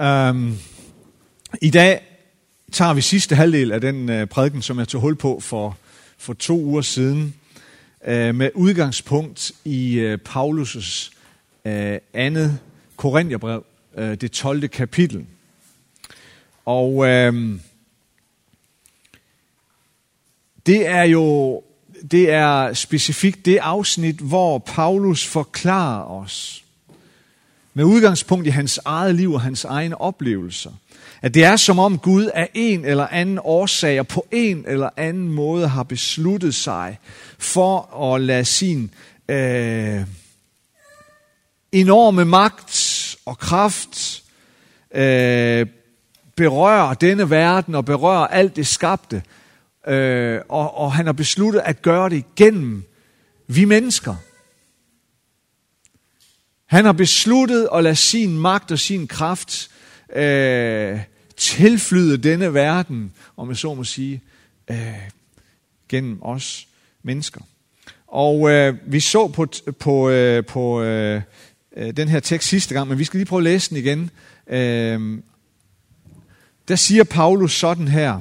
Um, I dag tager vi sidste halvdel af den uh, prædiken, som jeg tog hul på for, for to uger siden, uh, med udgangspunkt i uh, Paulus' uh, andet Korintherbrev, uh, det 12. kapitel. Og uh, det er jo det er specifikt det afsnit, hvor Paulus forklarer os, med udgangspunkt i hans eget liv og hans egne oplevelser, at det er som om Gud af en eller anden årsag og på en eller anden måde har besluttet sig for at lade sin øh, enorme magt og kraft øh, berøre denne verden og berøre alt det skabte, øh, og, og han har besluttet at gøre det gennem vi mennesker. Han har besluttet at lade sin magt og sin kraft øh, tilflyde denne verden, om jeg så må sige, øh, gennem os mennesker. Og øh, vi så på, på, øh, på øh, øh, den her tekst sidste gang, men vi skal lige prøve at læse den igen. Øh, der siger Paulus sådan her,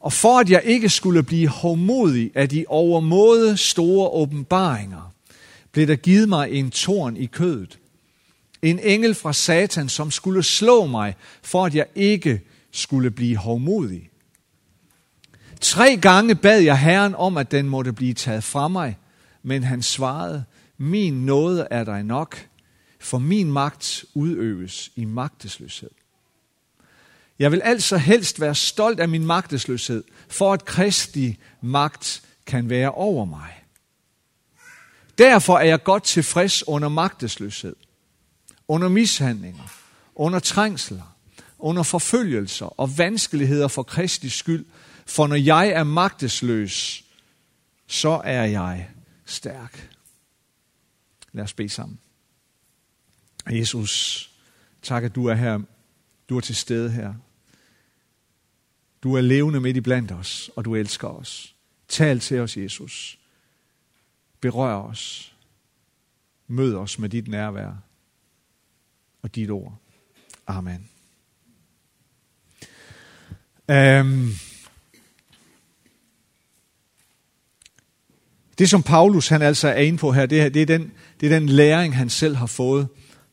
og for at jeg ikke skulle blive hårdmodig af de overmåde store åbenbaringer, blev der givet mig en torn i kødet. En engel fra Satan, som skulle slå mig, for at jeg ikke skulle blive hovmodig. Tre gange bad jeg Herren om, at den måtte blive taget fra mig, men han svarede, min nåde er dig nok, for min magt udøves i magtesløshed. Jeg vil altså helst være stolt af min magtesløshed, for at Kristi magt kan være over mig. Derfor er jeg godt tilfreds under magtesløshed, under mishandlinger, under trængsler, under forfølgelser og vanskeligheder for Kristi skyld, for når jeg er magtesløs, så er jeg stærk. Lad os bede sammen. Jesus, tak at du er her. Du er til stede her. Du er levende midt i blandt os, og du elsker os. Tal til os, Jesus. Berør os. Mød os med dit nærvær og dit ord. Amen. Um, det som Paulus han altså er inde på her, det her det er, den, det er den læring, han selv har fået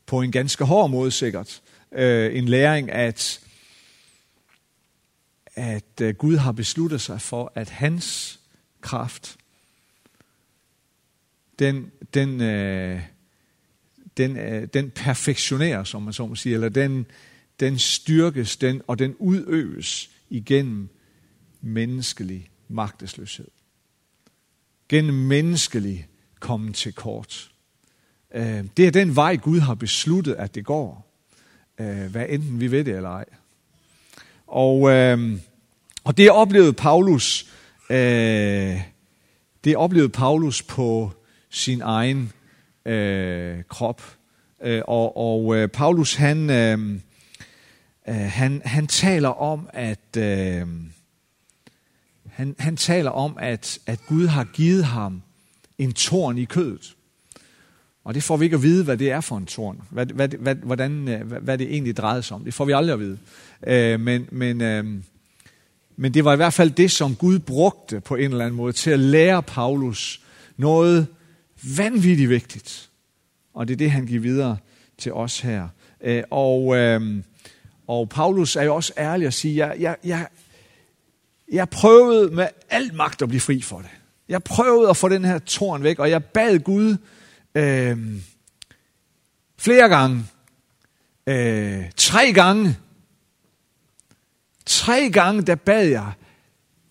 på en ganske hård måde sikkert. Uh, en læring, at at øh, Gud har besluttet sig for, at hans kraft, den, den, øh, den, øh, den perfektioneres, som man så må sige, eller den, den styrkes den, og den udøves igennem menneskelig magtesløshed. Gennem menneskelig komme til kort. Øh, det er den vej, Gud har besluttet, at det går. Øh, hvad enten vi ved det eller ej. Og, øh, og det oplevede Paulus, øh, det oplevede Paulus på sin egen øh, krop. Øh, og og øh, Paulus han, øh, øh, han, han taler om, at øh, han, han taler om, at, at Gud har givet ham en torn i kødet. Og det får vi ikke at vide, hvad det er for en torn. Hvad, hvad, hvad, hvordan, øh, hvad, hvad det egentlig drejede sig om. Det får vi aldrig at vide. Øh, men men øh, men det var i hvert fald det, som Gud brugte på en eller anden måde til at lære Paulus noget vanvittigt vigtigt. Og det er det, han giver videre til os her. Øh, og, øhm, og Paulus er jo også ærlig at sige, jeg, jeg, jeg, jeg prøvede med al magt at blive fri for det. Jeg prøvede at få den her tårn væk, og jeg bad Gud øh, flere gange, øh, tre gange, Tre gange, der bad jeg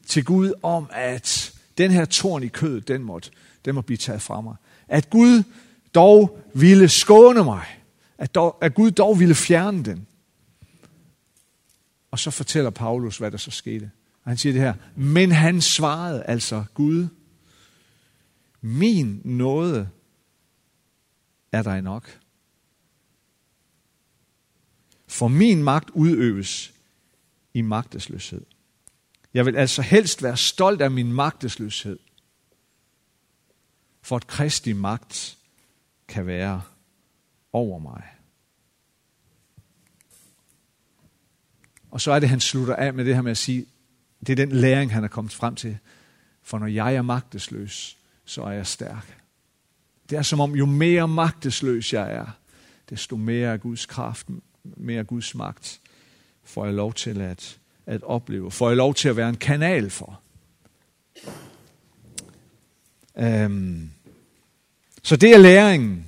til Gud om, at den her torn i kødet, den måtte, den må blive taget fra mig. At Gud dog ville skåne mig. At, dog, at Gud dog ville fjerne den. Og så fortæller Paulus, hvad der så skete. Og han siger det her. Men han svarede altså, Gud, min nåde er dig nok. For min magt udøves i magtesløshed. Jeg vil altså helst være stolt af min magtesløshed, for at Kristi magt kan være over mig. Og så er det, han slutter af med det her med at sige, det er den læring, han er kommet frem til. For når jeg er magtesløs, så er jeg stærk. Det er som om, jo mere magtesløs jeg er, desto mere af Guds kraft, mere af Guds magt, får jeg lov til at, at opleve, får jeg lov til at være en kanal for. Um, så det er læringen.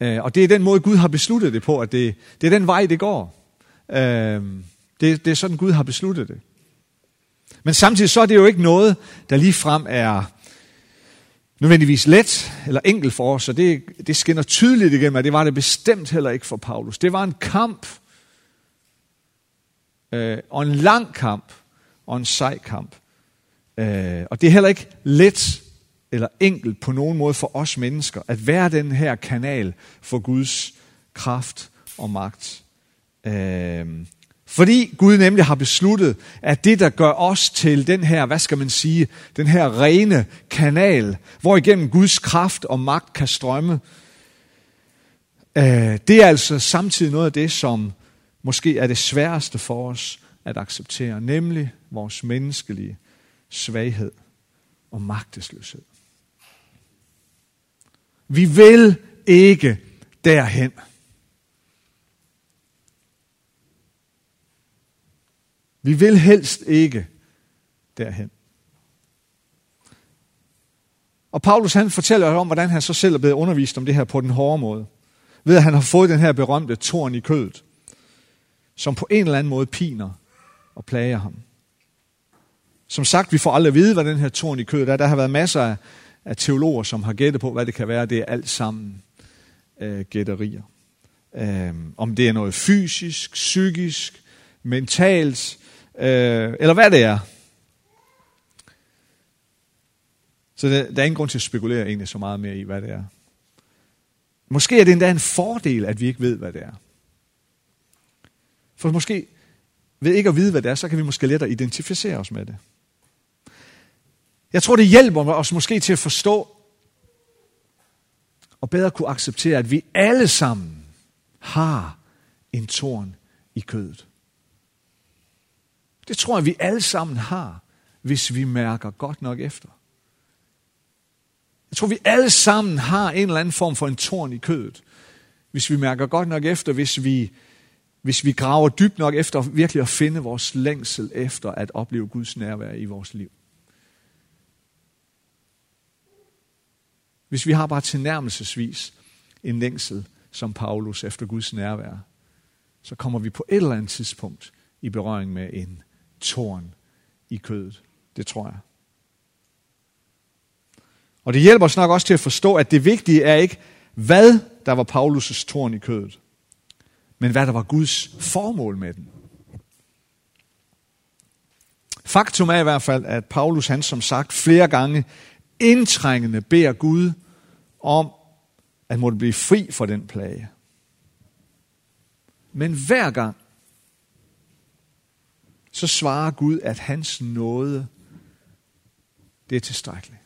Øh, og det er den måde, Gud har besluttet det på, at det, det er den vej, det går. Øh, det, det er sådan, Gud har besluttet det. Men samtidig så er det jo ikke noget, der lige frem er nødvendigvis let eller enkelt for os, så det, det skinner tydeligt igennem, at det var det bestemt heller ikke for Paulus. Det var en kamp, øh, og en lang kamp, og en sej kamp. Øh, og det er heller ikke let eller enkelt på nogen måde for os mennesker, at være den her kanal for Guds kraft og magt. Øh, fordi Gud nemlig har besluttet, at det, der gør os til den her, hvad skal man sige, den her rene kanal, hvor igennem Guds kraft og magt kan strømme, øh, det er altså samtidig noget af det, som måske er det sværeste for os at acceptere, nemlig vores menneskelige svaghed og magtesløshed. Vi vil ikke derhen. Vi vil helst ikke derhen. Og Paulus han fortæller om, hvordan han så selv er blevet undervist om det her på den hårde måde. Ved at han har fået den her berømte torn i kødet, som på en eller anden måde piner og plager ham. Som sagt, vi får aldrig at vide, hvad den her torn i kødet er. Der har været masser af, af teologer, som har gættet på, hvad det kan være. Det er alt sammen øh, gætterier. Øh, om det er noget fysisk, psykisk, mentalt, øh, eller hvad det er. Så der, der er ingen grund til at spekulere egentlig så meget mere i, hvad det er. Måske er det endda en fordel, at vi ikke ved, hvad det er. For måske ved ikke at vide, hvad det er, så kan vi måske lettere identificere os med det. Jeg tror, det hjælper os måske til at forstå og bedre kunne acceptere, at vi alle sammen har en torn i kødet. Det tror jeg, vi alle sammen har, hvis vi mærker godt nok efter. Jeg tror, vi alle sammen har en eller anden form for en torn i kødet. Hvis vi mærker godt nok efter, hvis vi, hvis vi graver dybt nok efter virkelig at finde vores længsel efter at opleve Guds nærvær i vores liv. Hvis vi har bare tilnærmelsesvis en længsel som Paulus efter Guds nærvær, så kommer vi på et eller andet tidspunkt i berøring med en torn i kødet. Det tror jeg. Og det hjælper os nok også til at forstå, at det vigtige er ikke, hvad der var Paulus' torn i kødet, men hvad der var Guds formål med den. Faktum er i hvert fald, at Paulus han som sagt flere gange indtrængende beder Gud om, at måtte blive fri for den plage. Men hver gang, så svarer Gud, at hans nåde, det er tilstrækkeligt.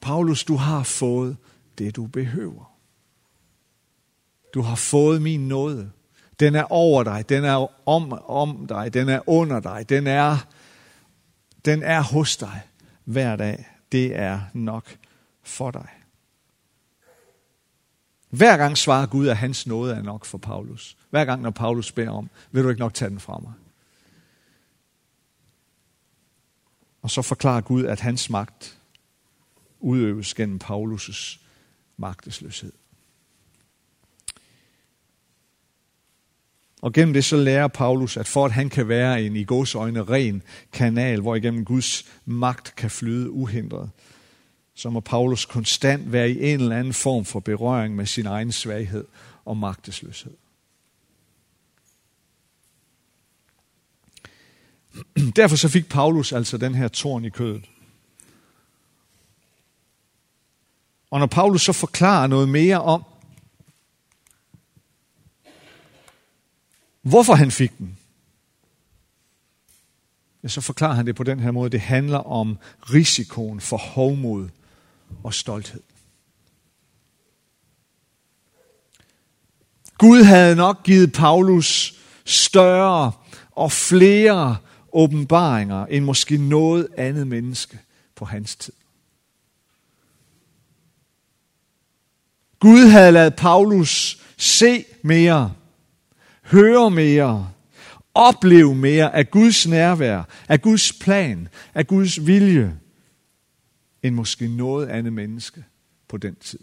Paulus, du har fået det, du behøver. Du har fået min nåde. Den er over dig, den er om, om dig, den er under dig, den er, den er hos dig hver dag. Det er nok for dig. Hver gang svarer Gud, at hans nåde er nok for Paulus. Hver gang, når Paulus beder om, vil du ikke nok tage den fra mig. Og så forklarer Gud, at hans magt udøves gennem Paulus' magtesløshed. Og gennem det så lærer Paulus, at for at han kan være en i Guds øjne ren kanal, hvor igennem Guds magt kan flyde uhindret, så må Paulus konstant være i en eller anden form for berøring med sin egen svaghed og magtesløshed. Derfor så fik Paulus altså den her torn i kødet. Og når Paulus så forklarer noget mere om, hvorfor han fik den, ja, så forklarer han det på den her måde. Det handler om risikoen for hovmod og stolthed. Gud havde nok givet Paulus større og flere åbenbaringer end måske noget andet menneske på hans tid. Gud havde lavet Paulus se mere, høre mere, opleve mere af Guds nærvær, af Guds plan, af Guds vilje, end måske noget andet menneske på den tid.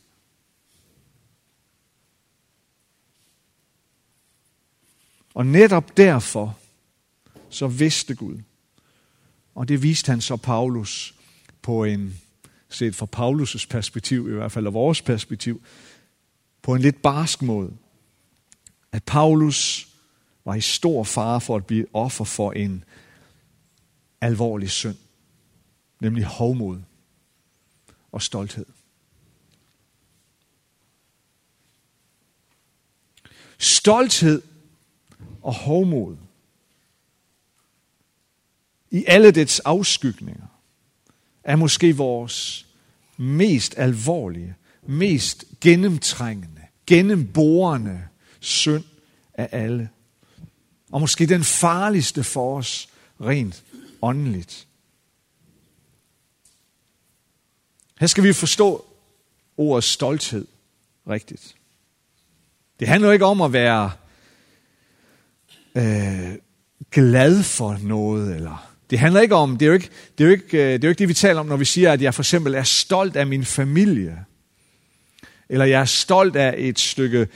Og netop derfor, så vidste Gud, og det viste han så Paulus på en, set fra Paulus' perspektiv, i hvert fald af vores perspektiv, på en lidt barsk måde, at Paulus var i stor fare for at blive offer for en alvorlig synd, nemlig hovmod og stolthed. Stolthed og hovmod i alle dets afskygninger er måske vores mest alvorlige, mest gennemtrængende, gennemborende synd af alle. Og måske den farligste for os rent åndeligt. Her skal vi forstå ordet stolthed rigtigt. Det handler ikke om at være øh, glad for noget, eller det handler ikke om, det er, jo ikke, det, er jo ikke, øh, det er jo ikke det, vi taler om, når vi siger, at jeg for eksempel er stolt af min familie, eller jeg er stolt af et stykke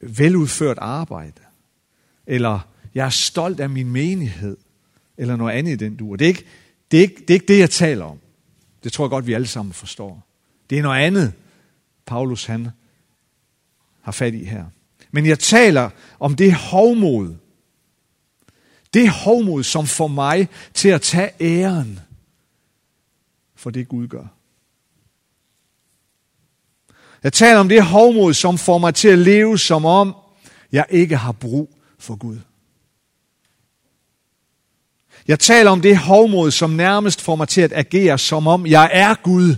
veludført arbejde, eller jeg er stolt af min menighed, eller noget andet i den du. Det er, ikke, det, er ikke, det er ikke det, jeg taler om. Det tror jeg godt, vi alle sammen forstår. Det er noget andet, Paulus han har fat i her. Men jeg taler om det hovmod. Det hovmod, som får mig til at tage æren for det Gud gør. Jeg taler om det hovmod, som får mig til at leve som om, jeg ikke har brug for Gud. Jeg taler om det hovmod, som nærmest får mig til at agere, som om jeg er Gud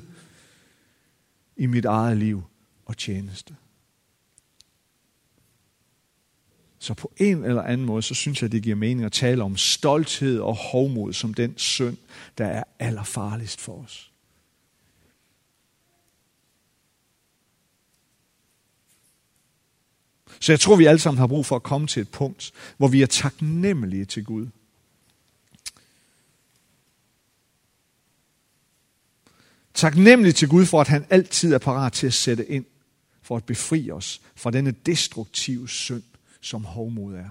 i mit eget liv og tjeneste. Så på en eller anden måde, så synes jeg, det giver mening at tale om stolthed og hovmod som den synd, der er allerfarligst for os. Så jeg tror, vi alle sammen har brug for at komme til et punkt, hvor vi er taknemmelige til Gud. Taknemmelig til Gud for, at han altid er parat til at sætte ind for at befri os fra denne destruktive synd, som hovmod er.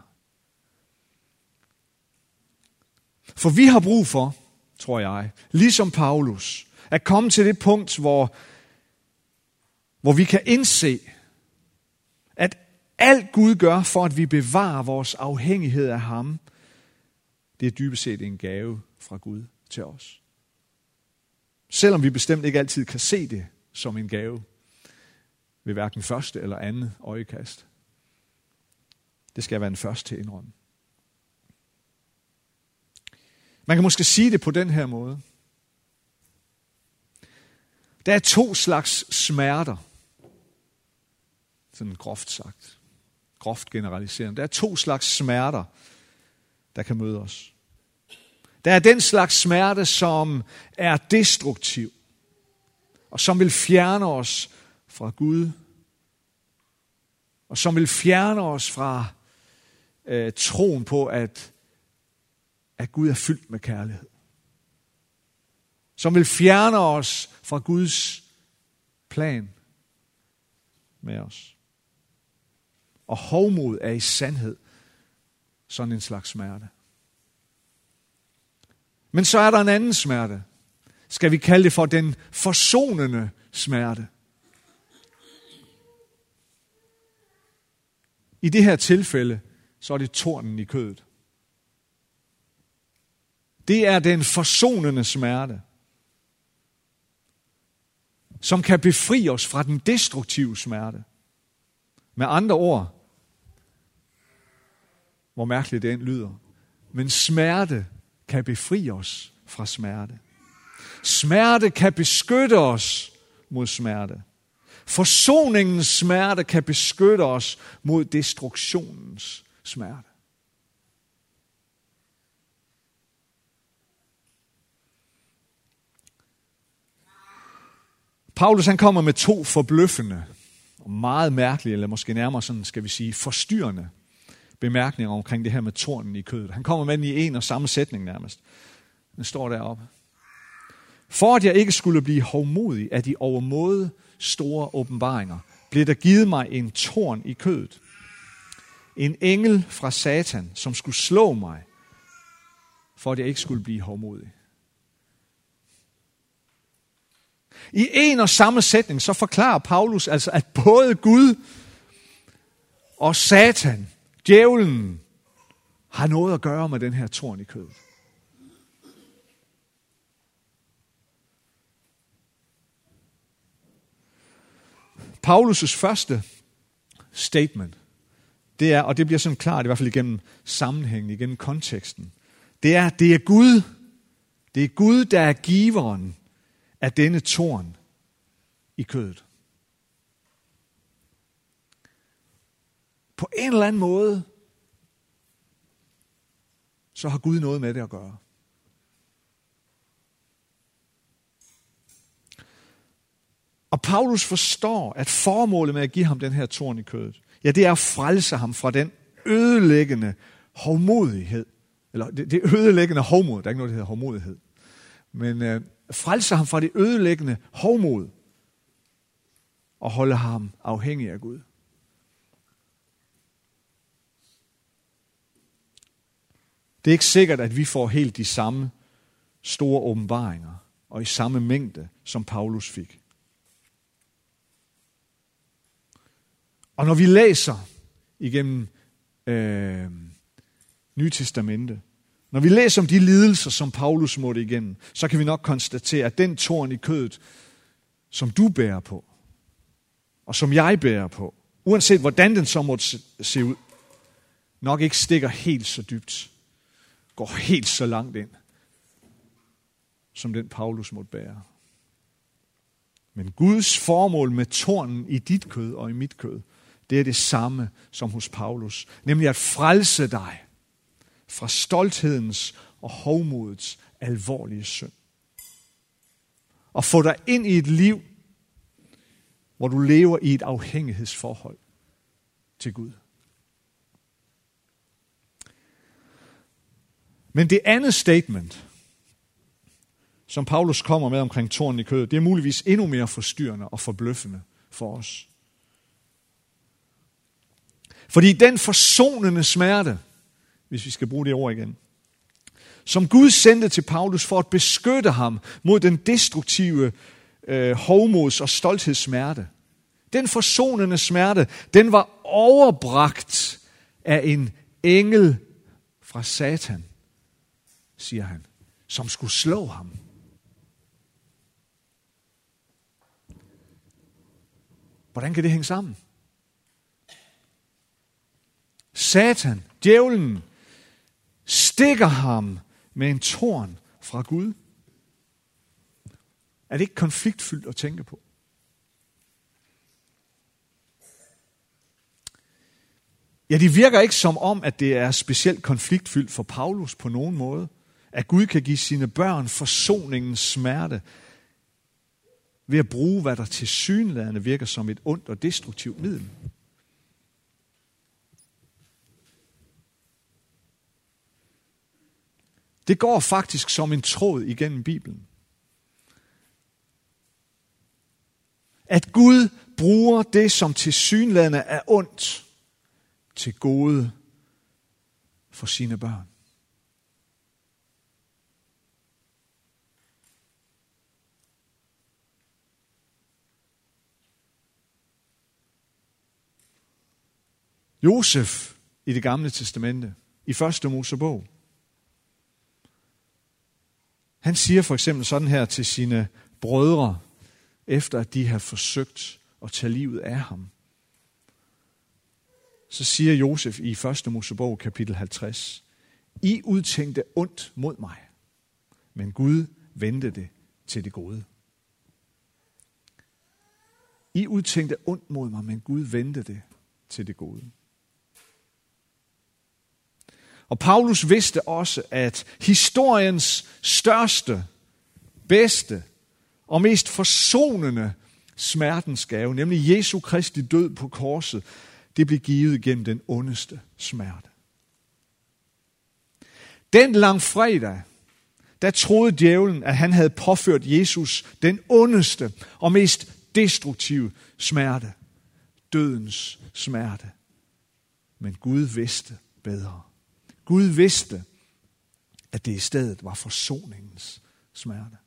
For vi har brug for, tror jeg, ligesom Paulus, at komme til det punkt, hvor, hvor vi kan indse, at alt Gud gør for, at vi bevarer vores afhængighed af ham, det er dybest set en gave fra Gud til os. Selvom vi bestemt ikke altid kan se det som en gave ved hverken første eller andet øjekast. Det skal jeg være en første til at indrømme. Man kan måske sige det på den her måde. Der er to slags smerter. Sådan groft sagt groft generaliserende. Der er to slags smerter, der kan møde os. Der er den slags smerte, som er destruktiv, og som vil fjerne os fra Gud, og som vil fjerne os fra øh, troen på, at, at Gud er fyldt med kærlighed. Som vil fjerne os fra Guds plan med os. Og hovmod er i sandhed sådan en slags smerte. Men så er der en anden smerte. Skal vi kalde det for den forsonende smerte. I det her tilfælde, så er det tornen i kødet. Det er den forsonende smerte, som kan befri os fra den destruktive smerte. Med andre ord, hvor mærkeligt det end lyder. Men smerte kan befri os fra smerte. Smerte kan beskytte os mod smerte. Forsoningens smerte kan beskytte os mod destruktionens smerte. Paulus han kommer med to forbløffende og meget mærkelige, eller måske nærmere sådan, skal vi sige, forstyrrende bemærkninger omkring det her med tornen i kødet. Han kommer med den i en og samme sætning nærmest. Den står deroppe. For at jeg ikke skulle blive hovmodig af de overmåde store åbenbaringer, blev der givet mig en torn i kødet. En engel fra Satan, som skulle slå mig, for at jeg ikke skulle blive hovmodig. I en og samme sætning, så forklarer Paulus altså, at både Gud og Satan, djævlen, har noget at gøre med den her torn i kødet. Paulus' første statement, det er, og det bliver sådan klart, i hvert fald igennem sammenhængen, igennem konteksten, det er, det er Gud, det er Gud, der er giveren af denne torn i kødet. På en eller anden måde, så har Gud noget med det at gøre. Og Paulus forstår, at formålet med at give ham den her torn i kødet, ja, det er at frelse ham fra den ødelæggende hovmodighed. Eller det, det ødelæggende hovmod. Der er ikke noget, der hedder hovmodighed. Men øh, frelse ham fra det ødelæggende hovmod og holde ham afhængig af Gud. Det er ikke sikkert, at vi får helt de samme store åbenbaringer og i samme mængde, som Paulus fik. Og når vi læser igennem øh, Nye Testamente, når vi læser om de lidelser, som Paulus måtte igennem, så kan vi nok konstatere, at den torn i kødet, som du bærer på, og som jeg bærer på, uanset hvordan den så måtte se ud, nok ikke stikker helt så dybt, går helt så langt ind, som den Paulus måtte bære. Men Guds formål med tornen i dit kød og i mit kød, det er det samme som hos Paulus, nemlig at frelse dig fra stolthedens og hovmodets alvorlige synd. Og få dig ind i et liv, hvor du lever i et afhængighedsforhold til Gud. Men det andet statement, som Paulus kommer med omkring tårnen i kødet, det er muligvis endnu mere forstyrrende og forbløffende for os. Fordi den forsonende smerte, hvis vi skal bruge det ord igen, som Gud sendte til Paulus for at beskytte ham mod den destruktive øh, hovmods- og stolthedssmerte. Den forsonende smerte, den var overbragt af en engel fra Satan, siger han, som skulle slå ham. Hvordan kan det hænge sammen? Satan, djævlen, stikker ham med en torn fra Gud. Er det ikke konfliktfyldt at tænke på? Ja, det virker ikke som om, at det er specielt konfliktfyldt for Paulus på nogen måde. At Gud kan give sine børn forsoningens smerte ved at bruge, hvad der til synlædende virker som et ondt og destruktivt middel. Det går faktisk som en tråd igennem Bibelen. At Gud bruger det, som til synlande er ondt, til gode for sine børn. Josef i det gamle testamente, i første Mosebog, han siger for eksempel sådan her til sine brødre, efter at de har forsøgt at tage livet af ham. Så siger Josef i 1. Mosebog kapitel 50, I udtænkte ondt mod mig, men Gud vendte det til det gode. I udtænkte ondt mod mig, men Gud vendte det til det gode. Og Paulus vidste også, at historiens største, bedste og mest forsonende smertens gave, nemlig Jesu Kristi død på korset, det blev givet gennem den ondeste smerte. Den lang fredag, der troede djævlen, at han havde påført Jesus den ondeste og mest destruktive smerte. Dødens smerte. Men Gud vidste bedre. Gud vidste, at det i stedet var forsoningens smerte.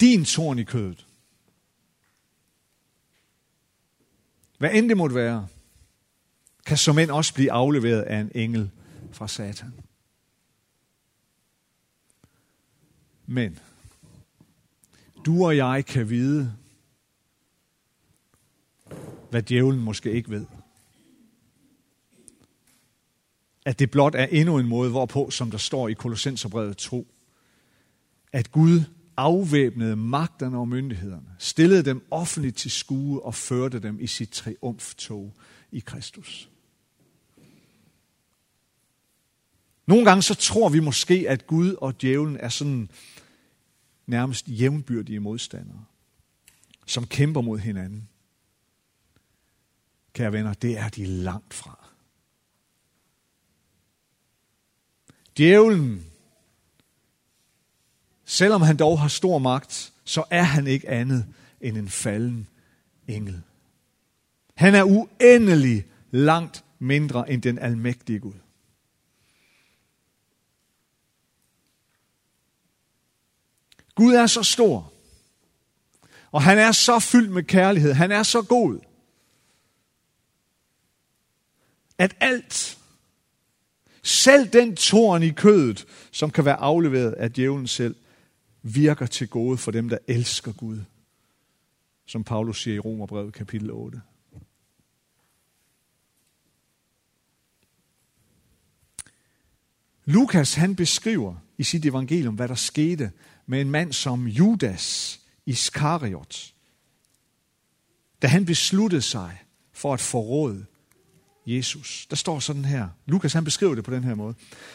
Din torn i kødet. Hvad end det måtte være, kan som end også blive afleveret af en engel fra Satan. Men du og jeg kan vide, hvad djævlen måske ikke ved. At det blot er endnu en måde, hvorpå, som der står i Kolossenserbrevet 2, at Gud afvæbnede magterne og myndighederne, stillede dem offentligt til skue og førte dem i sit triumftog i Kristus. Nogle gange så tror vi måske, at Gud og djævlen er sådan nærmest jævnbyrdige modstandere, som kæmper mod hinanden. Kære venner, det er de langt fra. Djævlen Selvom han dog har stor magt, så er han ikke andet end en falden engel. Han er uendelig langt mindre end den almægtige Gud. Gud er så stor, og han er så fyldt med kærlighed, han er så god, at alt, selv den torn i kødet, som kan være afleveret af djævlen selv, virker til gode for dem, der elsker Gud. Som Paulus siger i Romerbrevet kapitel 8. Lukas han beskriver i sit evangelium, hvad der skete med en mand som Judas Iskariot, da han besluttede sig for at forråde Jesus. Der står sådan her. Lukas han beskriver det på den her måde.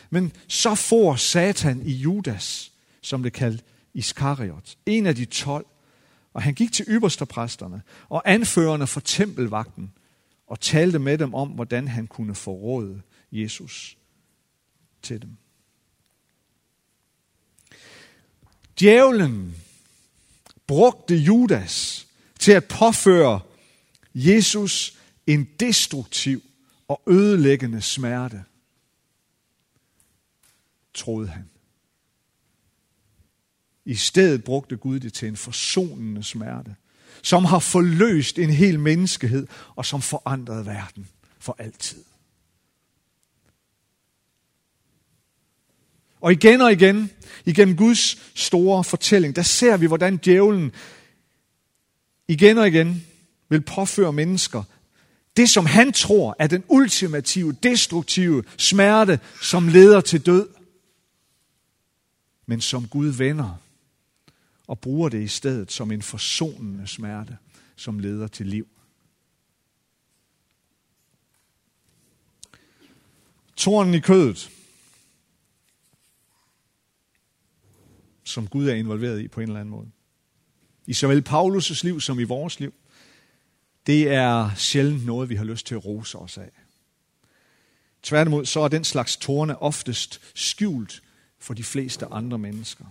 Men så får Satan i Judas, som det kaldt Iskariot, en af de tolv, og han gik til ypperstepræsterne og anførerne for tempelvagten og talte med dem om, hvordan han kunne forråde Jesus til dem. Djævlen brugte Judas til at påføre Jesus en destruktiv og ødelæggende smerte, troede han. I stedet brugte Gud det til en forsonende smerte, som har forløst en hel menneskehed og som forandrede verden for altid. Og igen og igen, igennem Guds store fortælling, der ser vi, hvordan djævlen igen og igen vil påføre mennesker det, som han tror er den ultimative, destruktive smerte, som leder til død, men som Gud vender og bruger det i stedet som en forsonende smerte, som leder til liv. Tornen i kødet, som Gud er involveret i på en eller anden måde. I såvel Paulus' liv som i vores liv, det er sjældent noget, vi har lyst til at rose os af. Tværtimod så er den slags torne oftest skjult for de fleste andre mennesker.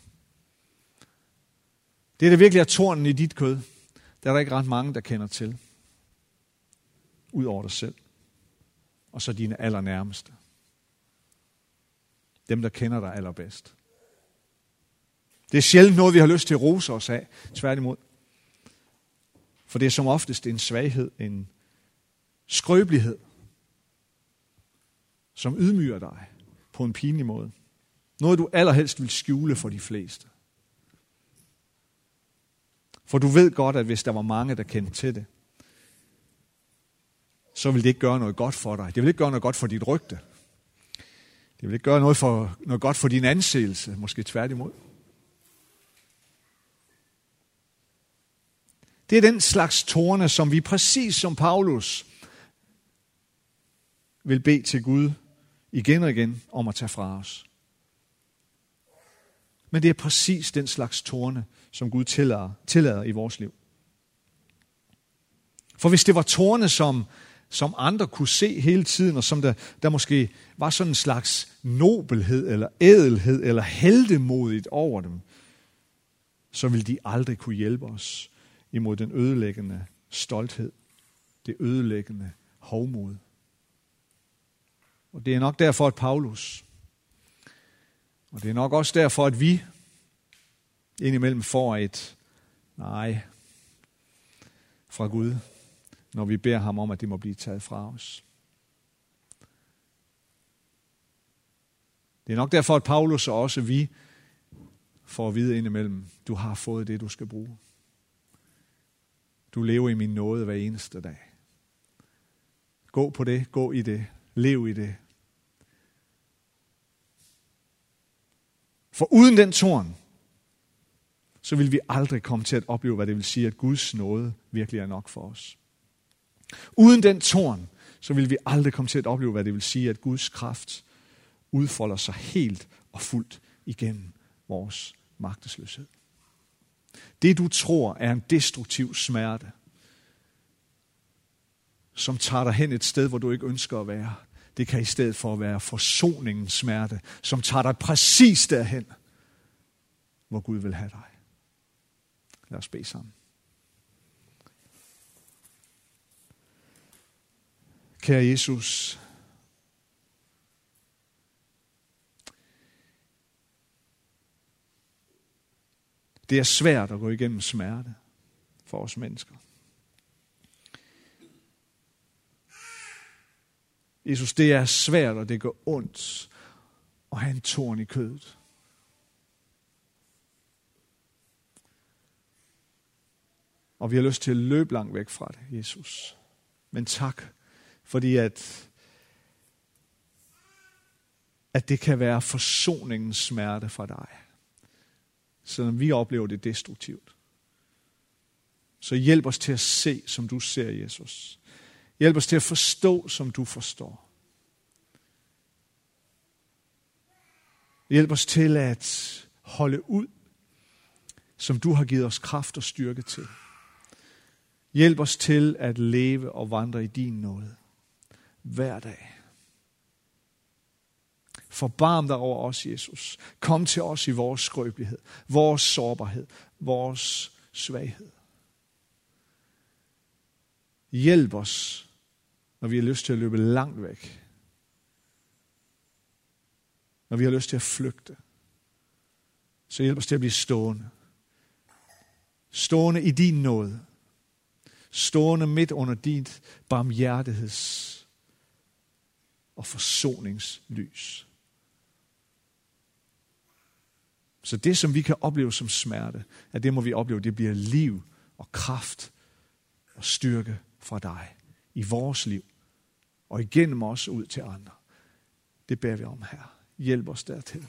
Det, der virkelig er tornen i dit kød, der er der ikke ret mange, der kender til. Udover dig selv. Og så dine allernærmeste. Dem, der kender dig allerbedst. Det er sjældent noget, vi har lyst til at rose os af. Tværtimod. For det er som oftest en svaghed, en skrøbelighed, som ydmyger dig på en pinlig måde. Noget, du allerhelst vil skjule for de fleste. For du ved godt, at hvis der var mange, der kendte til det, så vil det ikke gøre noget godt for dig. Det vil ikke gøre noget godt for dit rygte. Det vil ikke gøre noget, for, noget godt for din anseelse, måske tværtimod. Det er den slags tårne, som vi præcis som Paulus vil bede til Gud igen og igen om at tage fra os. Men det er præcis den slags tårne, som Gud tillader, tillader i vores liv. For hvis det var tårne, som, som andre kunne se hele tiden, og som der, der måske var sådan en slags nobelhed, eller ædelhed, eller heldemodigt over dem, så ville de aldrig kunne hjælpe os imod den ødelæggende stolthed, det ødelæggende hovmod. Og det er nok derfor, at Paulus, og det er nok også derfor, at vi indimellem får et nej fra Gud, når vi beder ham om, at det må blive taget fra os. Det er nok derfor, at Paulus og også vi får at vide indimellem, du har fået det, du skal bruge. Du lever i min nåde hver eneste dag. Gå på det, gå i det, lev i det. For uden den torn, så vil vi aldrig komme til at opleve, hvad det vil sige, at Guds nåde virkelig er nok for os. Uden den torn, så vil vi aldrig komme til at opleve, hvad det vil sige, at Guds kraft udfolder sig helt og fuldt igennem vores magtesløshed. Det du tror er en destruktiv smerte, som tager dig hen et sted, hvor du ikke ønsker at være, det kan i stedet for være forsoningens smerte, som tager dig præcis derhen, hvor Gud vil have dig. Lad os bede sammen. Kære Jesus, det er svært at gå igennem smerte for os mennesker. Jesus, det er svært, og det gør ondt at have en torn i kødet. Og vi har lyst til at løbe langt væk fra det, Jesus. Men tak, fordi at, at det kan være forsoningens smerte fra dig. Selvom vi oplever det destruktivt. Så hjælp os til at se, som du ser, Jesus. Hjælp os til at forstå, som du forstår. Hjælp os til at holde ud, som du har givet os kraft og styrke til. Hjælp os til at leve og vandre i din nåde hver dag. Forbarm dig over os, Jesus. Kom til os i vores skrøbelighed, vores sårbarhed, vores svaghed. Hjælp os, når vi har lyst til at løbe langt væk. Når vi har lyst til at flygte. Så hjælp os til at blive stående. Stående i din nåde stående midt under dit barmhjertigheds og forsoningslys. Så det, som vi kan opleve som smerte, at det må vi opleve, det bliver liv og kraft og styrke fra dig i vores liv og igennem os ud til andre. Det beder vi om her. Hjælp os dertil.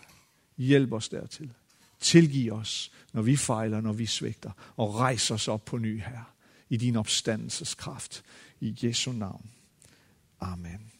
Hjælp os dertil. Tilgiv os, når vi fejler, når vi svigter, og rejs os op på ny her i din opstandelseskraft. I Jesu navn. Amen.